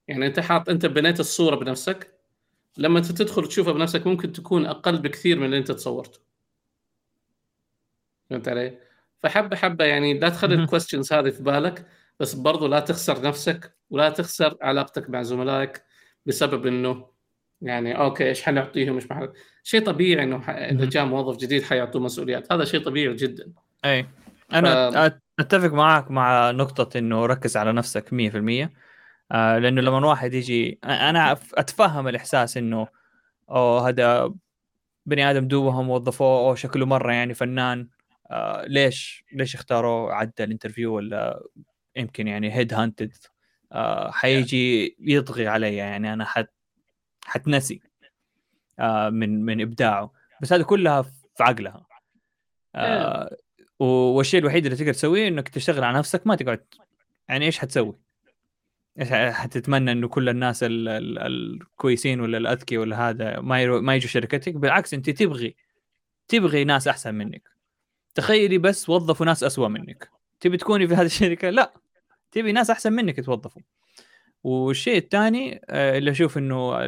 يعني أنت حاط أنت بنيت الصورة بنفسك. لما انت تدخل تشوفها بنفسك ممكن تكون أقل بكثير من اللي أنت تصورته. فهمت علي؟ فحبة حبة يعني لا تخلي الكويستشنز هذه في بالك بس برضو لا تخسر نفسك ولا تخسر علاقتك مع زملائك بسبب إنه يعني okay إيش حنعطيهم؟ إيش محل... شيء طبيعي إنه ح... إذا جاء موظف جديد حيعطوه مسؤوليات. هذا شيء طبيعي جدا. أي. أنا ف... أتفق معك مع نقطة إنه ركز على نفسك 100% آه لأنه لما واحد يجي أنا أتفهم الإحساس إنه أوه هذا بني آدم دوبهم وظفوه شكله مرة يعني فنان. آه ليش ليش اختاروه؟ عدى ال interview ولا يمكن يعني head hunted آه حيجي يطغي علي يعني أنا حت حتنسي آه من من إبداعه. بس هذه كلها في عقلها آه والشيء الوحيد اللي تقدر تسويه إنك تشتغل على نفسك ما تقعد. يعني إيش حتسوي؟ إيش حتتمنى إنه كل الناس ال ال الكويسين ولا الاذكياء ولا هذا ما ما يجوا شركتك؟ بالعكس أنت تبغي تبغي ناس أحسن منك. تخيلي بس وظفوا ناس أسوأ منك. تبي تكوني في هذه الشركة؟ لا. تبي ناس أحسن منك يتوظفوا والشيء الثاني آه، اللي أشوف إنه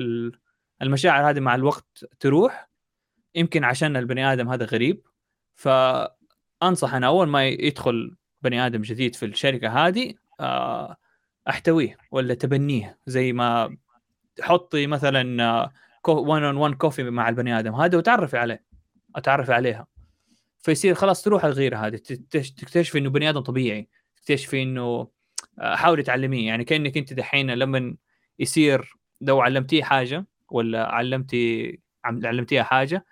المشاعر هذه مع الوقت تروح يمكن عشان البني آدم هذا غريب. فأنصح أنا أول ما يدخل بني آدم جديد في الشركة هذه آه، أحتويه ولا تبنيه. زي ما حطي مثلا 1 اون 1 كوفي مع البني آدم هذا وتعرفي عليه. أتعرفي عليها. فيصير خلاص تروح الغيرة هذه تكتشفي إنه بني آدم طبيعي تكتشفي إنه آه، حاولي تعلميه. يعني كأنك أنت دحين لما يصير لو علمتيه حاجة ولا علمتي علمتيها حاجة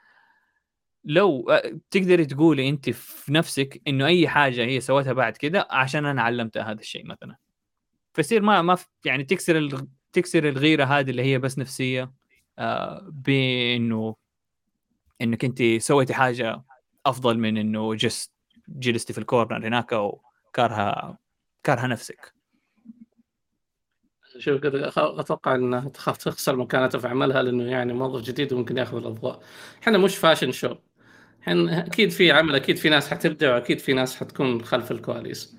لو آه، تقدري تقولي أنت في نفسك إنه أي حاجة هي سوتها بعد كذا عشان أنا علمتها هذا الشيء مثلا. فيصير ما ما يعني تكسر تكسر الغيرة هذه اللي هي بس نفسية آه بإنه إنك أنت سويتي حاجة أفضل من إنه جست جلستي في الكورنر هناك وكارها كارها نفسك. شوف أتوقع إنها تخاف تخسر مكانتها في عملها لأنه يعني موظف جديد وممكن يأخذ الأضواء. إحنا مش فاشن شو إحنا أكيد في عمل أكيد في ناس حتبدع واكيد في ناس حتكون خلف الكواليس.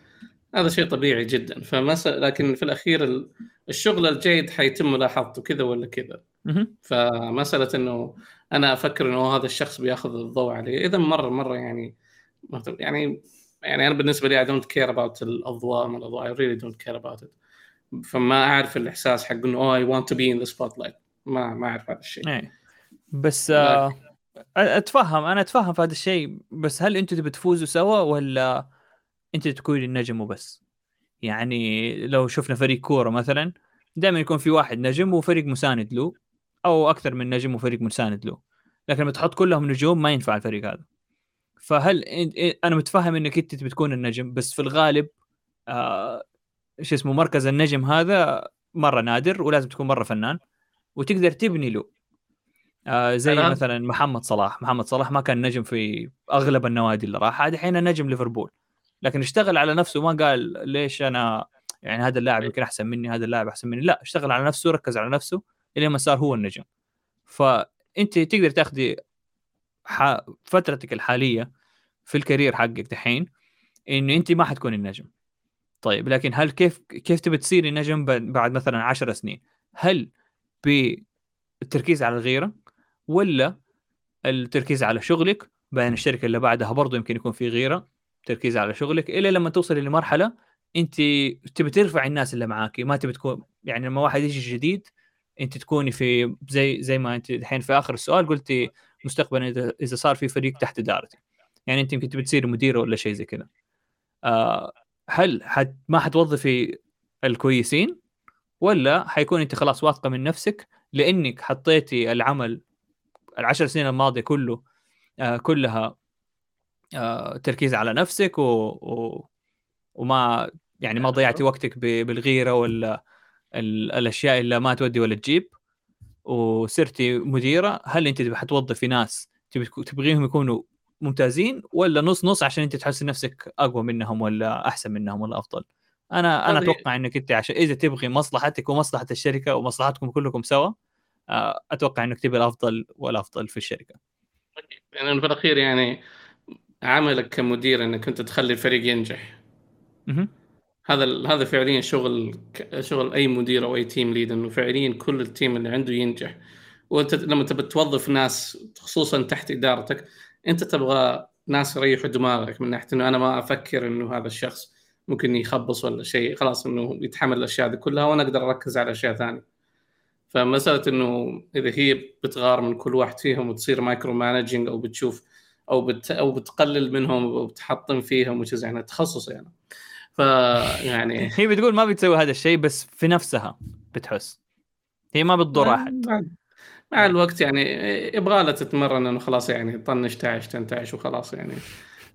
هذا شيء طبيعي جدا. فمس... لكن في الأخير الشغل الجيد حيتم ملاحظته كذا ولا كذا. فمسألة إنه أنا أفكر إنه هذا الشخص بيأخذ الضوء علي. إذا مرة مرة يعني يعني يعني أنا بالنسبة لي I don't care about الأضواء ما الأضواء I really don't care about it. فما أعرف الإحساس حق إنه oh I want to be in the spotlight. ما ما أعرف هذا الشيء. إيه. بس آه أتفهم أنا أتفهم في هذا الشيء. بس هل أنتم تبي تفوزوا سوا ولا أنت تكوني النجم وبس يعني لو شفنا فريق كورة مثلا دائما يكون في واحد نجم وفريق مساند له. أو أكثر من نجم وفريق مساند له. لكن لما تحط كلهم نجوم ما ينفع الفريق هذا. فهل أنا متفهم إنك أنت بتكون النجم بس في الغالب آه شو اسمه مركز النجم هذا مرة نادر ولازم تكون مرة فنان وتقدر تبني له. آه زي أنا... مثلا محمد صلاح. محمد صلاح ما كان نجم في أغلب النوادي اللي راح. هذا الحين نجم ليفربول. لكن اشتغل على نفسه ما قال ليش أنا يعني هذا اللاعب يمكن أحسن مني هذا اللاعب أحسن مني. لا اشتغل على نفسه ركز على نفسه إلى ما صار هو النجم. فأنت تقدر تاخذي. فترتك الحالية في الكارير حقك دحين إنه أنت ما حتكون النجم. طيب لكن هل كيف كيف تبي تصيري نجم بعد مثلا 10 سنين؟ هل بالتركيز على الغيرة ولا التركيز على شغلك؟ بين الشركة اللي بعدها برضه يمكن يكون في غيرة. تركيز على شغلك إلى لما توصلي لمرحلة أنت تبي ترفع الناس اللي معاكي. ما تبي تكون يعني لما واحد يجي جديد انت تكوني في زي زي ما انت الحين في آخر السؤال قلتي مستقبلا إذا صار في فريق تحت إدارتك. يعني انت يمكن تبي مديره ولا شيء زي كذا. آه هل حت ما حتوظفي الكويسين ولا حيكون انت خلاص واثقة من نفسك لأنك حطيتي العمل العشر سنين الماضية كله آه كلها آه تركيز على نفسك و, و وما يعني ما ضيعتي وقتك بالغيرة ولا الأشياء اللي ما تودي ولا تجيب وصرتي مديرة هل أنت حتوظفي ناس تبغيهم يكونوا ممتازين ولا نص نص عشان أنت تحس نفسك أقوى منهم ولا أحسن منهم ولا أفضل؟ أنا أنا أتوقع إنك أنت عشان إذا تبغي مصلحتك ومصلحة الشركة ومصلحتكم كلكم سوا آه، أتوقع إنك تبغي الأفضل والافضل في الشركة. يعني في الأخير يعني عملك كمدير إنك أنت تخلي الفريق ينجح. هذا هذا فعليا شغل شغل أي مدير أو أي team lead إنه فعليا كل ال team اللي عنده ينجح. وأنت لما تبي توظف ناس خصوصا تحت إدارتك أنت تبغى ناس يريحوا دماغك من ناحية إنه أنا ما أفكر إنه هذا الشخص ممكن يخبص ولا شيء خلاص إنه يتحمل الأشياء هذه كلها وأنا أقدر أركز على أشياء ثانية. فمسألة إنه إذا هي بتغار من كل واحد فيهم وتصير micromanaging أو بتشوف أو بت أو بتقلل منهم وبتحطم فيهم وش يعني تخصص يعني. فيعني هي بتقول ما بتسوي هذا الشيء بس في نفسها بتحس. هي ما بتضر أحد. مع الوقت يعني يبغى لها تتمرن إنه خلاص يعني طنش تعش تنتعش وخلاص يعني.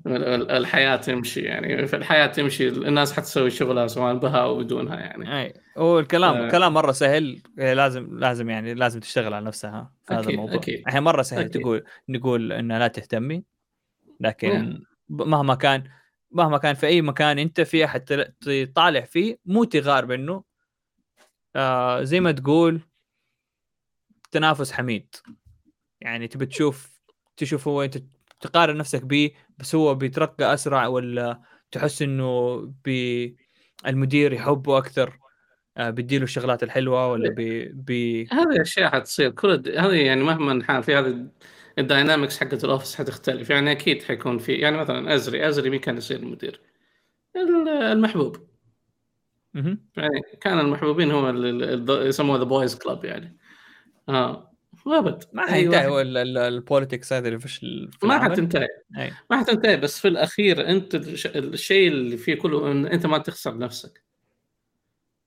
الحياة تمشي يعني. في الحياة تمشي الناس حتسوي شغلها سواء بها أو بدونها يعني. أي. هو الكلام آه. كلام مرة سهل. إيه، لازم لازم يعني لازم تشتغل على نفسها في هذا الموضوع. أكيد. الحين مرة سهل أكيد. تقول نقول إنها لا تهتمي لكن مهما كان مهما كان في أي مكان أنت في احد تطالع فيه مو تغار منه. آه زي ما تقول تنافس حميد. يعني تبي تشوف تشوف هو أنت تقارن نفسك به بس هو بيترقى أسرع ولا تحس إنه بي المدير يحبه أكثر؟ آه بيديله الشغلات الحلوة ولا بي, بي... هذه أشياء حتصير. كل هذه يعني مهما في هذه ال dynamics حقت ال office حتختلف. يعني أكيد حيكون في يعني مثلا أزري أزري مين كان يصير المدير؟ المحبوب. يعني كان المحبوبين هو يسموه the boys club يعني. آه أبد. ما حينتهي هو ال politics هذا اللي فيش ما حتنتهي ما حتنتهي بس في الأخير أنت الشيء اللي فيه كله إن أنت ما تخسر نفسك.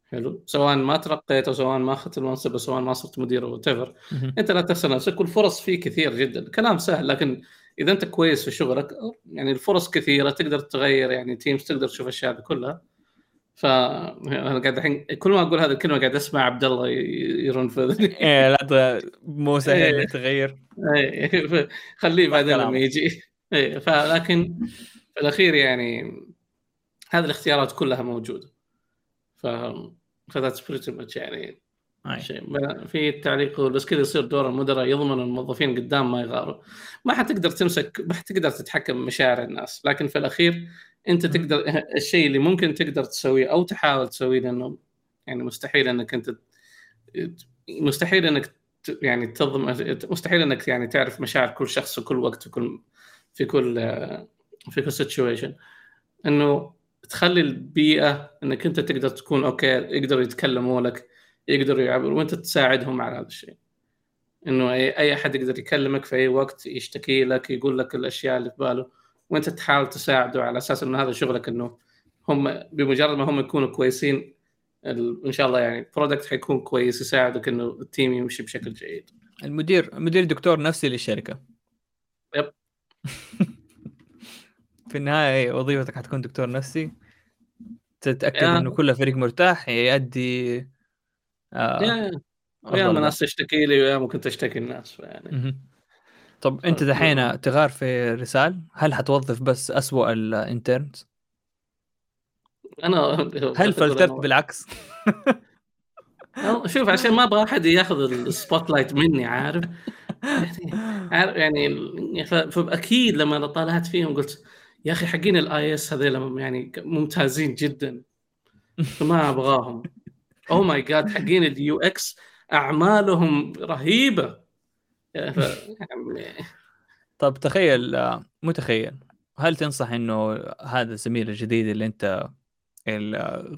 حلو. سواء ما ترقيت أو سواء ما أخذت المنصب أو سواء ما صرت مدير أو تيفر أنت لا تخسر نفسك. والفرص فيه كثير جدا. كلام سهل لكن إذا أنت كويس في شغلك يعني الفرص كثيرة تقدر تغير يعني teams تقدر تشوف الأشياء كلها. ف أنا قاعد الحين كل ما أقول هذه الكلمة قاعد أسمع عبد الله يرون في إيه لا مو سهل إيه. تغير. إيه خليه بعدين لما يجي. إيه فلكن في الأخير يعني هذه الاختيارات كلها موجودة. ف فذاتس بريتي ماتش يعني شيء. في التعليق بس كذا يصير دور المدراء يضمن الموظفين قدام ما يغاروا. ما حتقدر تمسك ما حتقدر تتحكم بمشاعر الناس. لكن في الأخير أنت تقدر الشيء اللي ممكن تقدر تسويه أو تحاول تسويه لأنه يعني مستحيل إنك أنت مستحيل إنك يعني تضمن مستحيل إنك يعني تعرف مشاعر كل شخص في كل وقت في كل في كل في كل situation إنه تخلي البيئة إنك أنت تقدر تكون okay يقدروا يتكلموا لك يقدروا يعبروا وأنت تساعدهم على هذا الشيء. إنه أي أحد يقدر يكلمك في أي وقت يشتكي لك يقول لك الأشياء اللي في باله وأنت تحاول تساعده على أساس إنه هذا شغلك إنه هم بمجرد ما هم يكونوا كويسين إن شاء الله يعني product حيكون كويس يساعدك إنه ال team يمشي بشكل جيد. المدير المدير دكتور نفسي للشركة. yep. في النهاية وظيفتك حتكون دكتور نفسي تتأكد يا. إنه كل فريق مرتاح يؤدي آه يا ما. ناس تشتكي لي ويا ممكن تشتكي الناس يعني. طب أنت طيب. دحين تغار في رسال هل حتوظف بس أسوأ ال interns أنا هل فلترت بالعكس شوف عشان ما أبغى أحد ياخذ ال spotlight مني عارف يعني عارف يعني فأكيد لما طالعت فيهم قلت يا أخي حقين ال iOS هذول يعني ممتازين جدا فما أبغاهم oh my God حقين ال UX أعمالهم رهيبة ف... طب تخيل آه، مو تخيل هل تنصح إنه هذا الزميل الجديد اللي أنت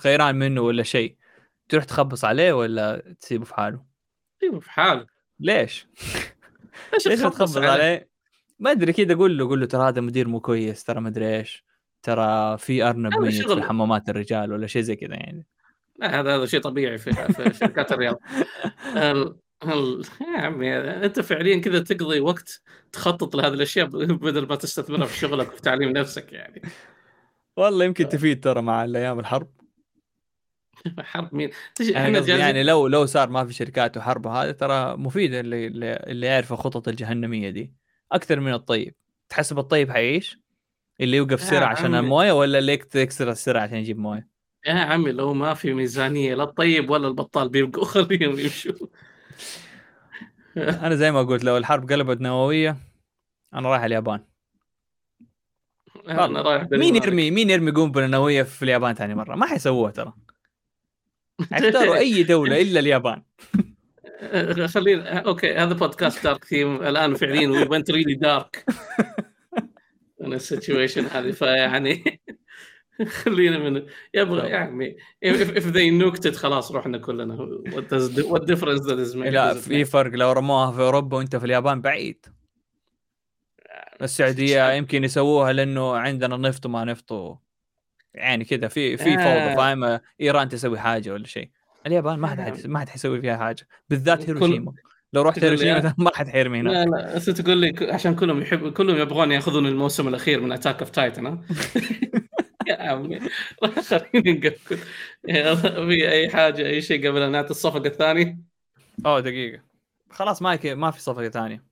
غيران منه ولا شيء تروح تخبص عليه ولا تسيبه في حاله؟ أيوه في حال ليش؟ ليش تخبص عليه؟ ما أدري كذا قول له قول له ترى هذا مدير مو كويس ترى ما أدري إيش. ترى في أرنب ميت شغل. في حمامات الرجال ولا شيء زي كذا يعني. لا هذا هذا شيء طبيعي في, في شركات الرياض ال... ال... يا عمي أنت فعليا كذا تقضي وقت تخطط لهذه الأشياء بدل ما تستثمرها في شغلك وفي تعليم نفسك يعني. والله يمكن تفيد ترى مع الأيام الحرب. حرب مين؟ إحنا يعني لو لو صار ما في شركات وحرب هذا ترى مفيد اللي اللي اللي يعرف الخطط الجهنمية دي. أكثر من الطيب. تحسب الطيب حيعيش؟ اللي يوقف سرعة عشان. الموية ولا اللي يكسر السرعة عشان يجيب موية؟ يا عمي لو ما في ميزانية لا الطيب ولا البطال بيبقوا خليهم يمشوا أنا زي ما قلت لو الحرب قلبت نووية أنا رايح اليابان. أنا رايح مين. يرمي مين يرمي قنبلة نووية في اليابان ثاني مرة؟ ما حيسووها ترى. اختاروا أي دولة إلا اليابان. خلينا okay هذا بودكاست dark theme الآن فعليا we went really dark من ال situation هذه فيعني خلينا من يبغى يعني if, if they nuked it خلاص رحنا كلنا. What, does, what difference does it make? لا في? فرق. لو رموها في أوروبا وأنت في اليابان بعيد. السعودية يمكن يسووها لأنه عندنا نفط وما نفط يعني كذا في في فوضى آه. فاهم؟ إيران تسوي حاجة ولا شيء. اليابان ما حد ما حد حيسوي فيها حاجة. بالذات كل- هيروشيما. لو رحت هيروشيما ما حد حيرمي هناك لا لا انت تقول لي عشان كلهم يحب كلهم يبغون ياخذون الموسم الأخير من Attack of Titan ها؟ يا عمي. خلينا نقفل في أي حاجة أي شيء قبل أن نعطي الصفقة الثانية؟ أوه دقيقة. خلاص ما. ما في صفقة ثانية.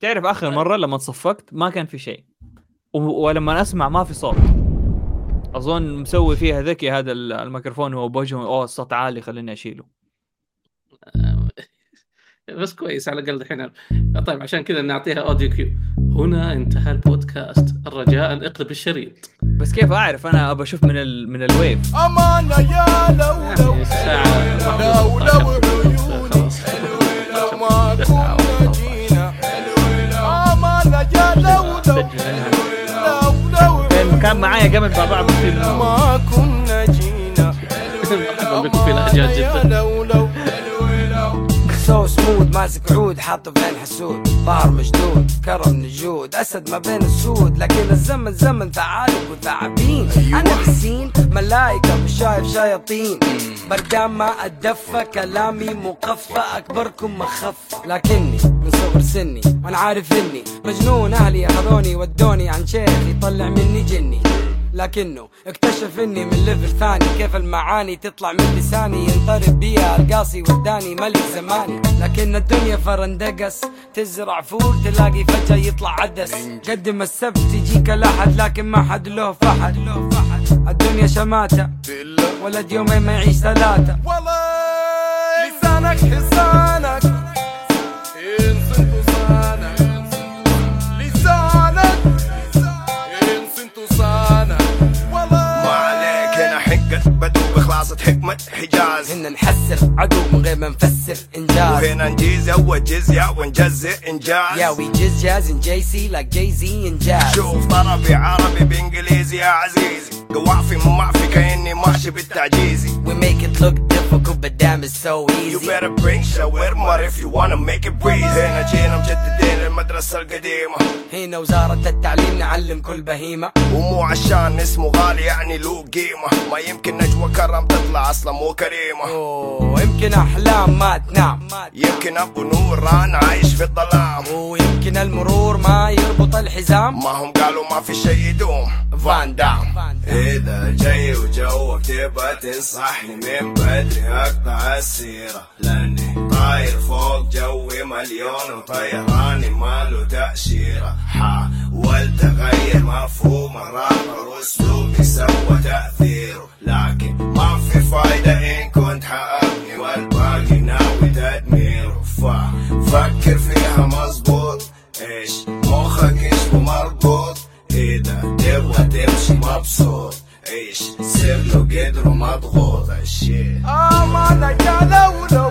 تعرف آخر مرة لما تصفقت ما كان في شيء. ولما أسمع ما في صوت. أظن مسوي فيها ذكي هذا ال- الميكروفون هو بوجهه. أوه الصوت عالي خليني أشيله. بس كويس على الأقل الحين. طيب عشان كذا نعطيها audio cue. هنا انتهى البودكاست. الرجاء اقلب الشريط. بس كيف أعرف؟ أنا أبى أشوف من ال... من الويف. أمانة يا ما كنا جينا. بكم في لهجات جدا. لو لو. سو سمود ماسك عود حاطه في عين حسود. ظهر مشدود كرم نجود. أسد ما بين السود لكن الزمن زمن ثعالب وثعابين أنا حسين ملايكه مش شايف شياطين. بردان ما اتدفى كلامي مقفى. أكبركم مخفى لكني من صغر سني وأنا عارف إني مجنون. أهلي أخذوني ودوني عن شيخ يطلع مني جني. لكنه اكتشف إني من level ثاني. كيف المعاني تطلع من لساني؟ ينطرب بيها القاصي وداني ملك زماني. لكن الدنيا فرندقس تزرع فول تلاقي فجأة يطلع عدس. قدم السبت يجيك الاحد لكن ما حد له فحد. الدنيا شماتة ولد يومين ما يعيش ثلاثة. والله لسانك حصانك بدو بخلاصة حكمة حجاز. هن نحسر عدو من غير ما نفسر إنجاز. وهنا نجيز اول جزية ونجزء إنجاز. jazz and JC like Jay Z and Jazz. شوف طربي عربي بإنجليزي يا عزيزي. قوافي مو معفي كأني ماشي بالتعجيزي. We make it look difficult, but damn, it's so You easy. better bring shawarma if you wanna make it breezy هنا جينا مجددين المدرسة القديمة هنا وزارة التعليم نعلم كل بهيمة. ومو عشان اسمه غالي يعني له قيمة. ما يمكن نجوى كرم تطلع أصلا مو كريمة. أوه يمكن أحلام ما تنام. يمكن أبو نور أنا عايش في الظلام. ويمكن المرور ما يربط الحزام. ما هم قالوا ما في شي يدوم. فان دام إذا جاي وجوك تبى تنصحني من بدري أقطع السيرة لأني طاير فوق جوي مليون وطيراني ماله تأشيرة. حاولت والتغير مفهوم الرابر وأسلوبي سوى تأثيره. لكن ما في فايدة إن كنت حأبني والباقي ناوي تدميره. ففكر فيها مظبوط. إيش؟ مخك إيش؟ مربوط إذا تبغى تمشي مبسوط. عيش سر لو قدر وما ضغوط الشيء امان جاله ولو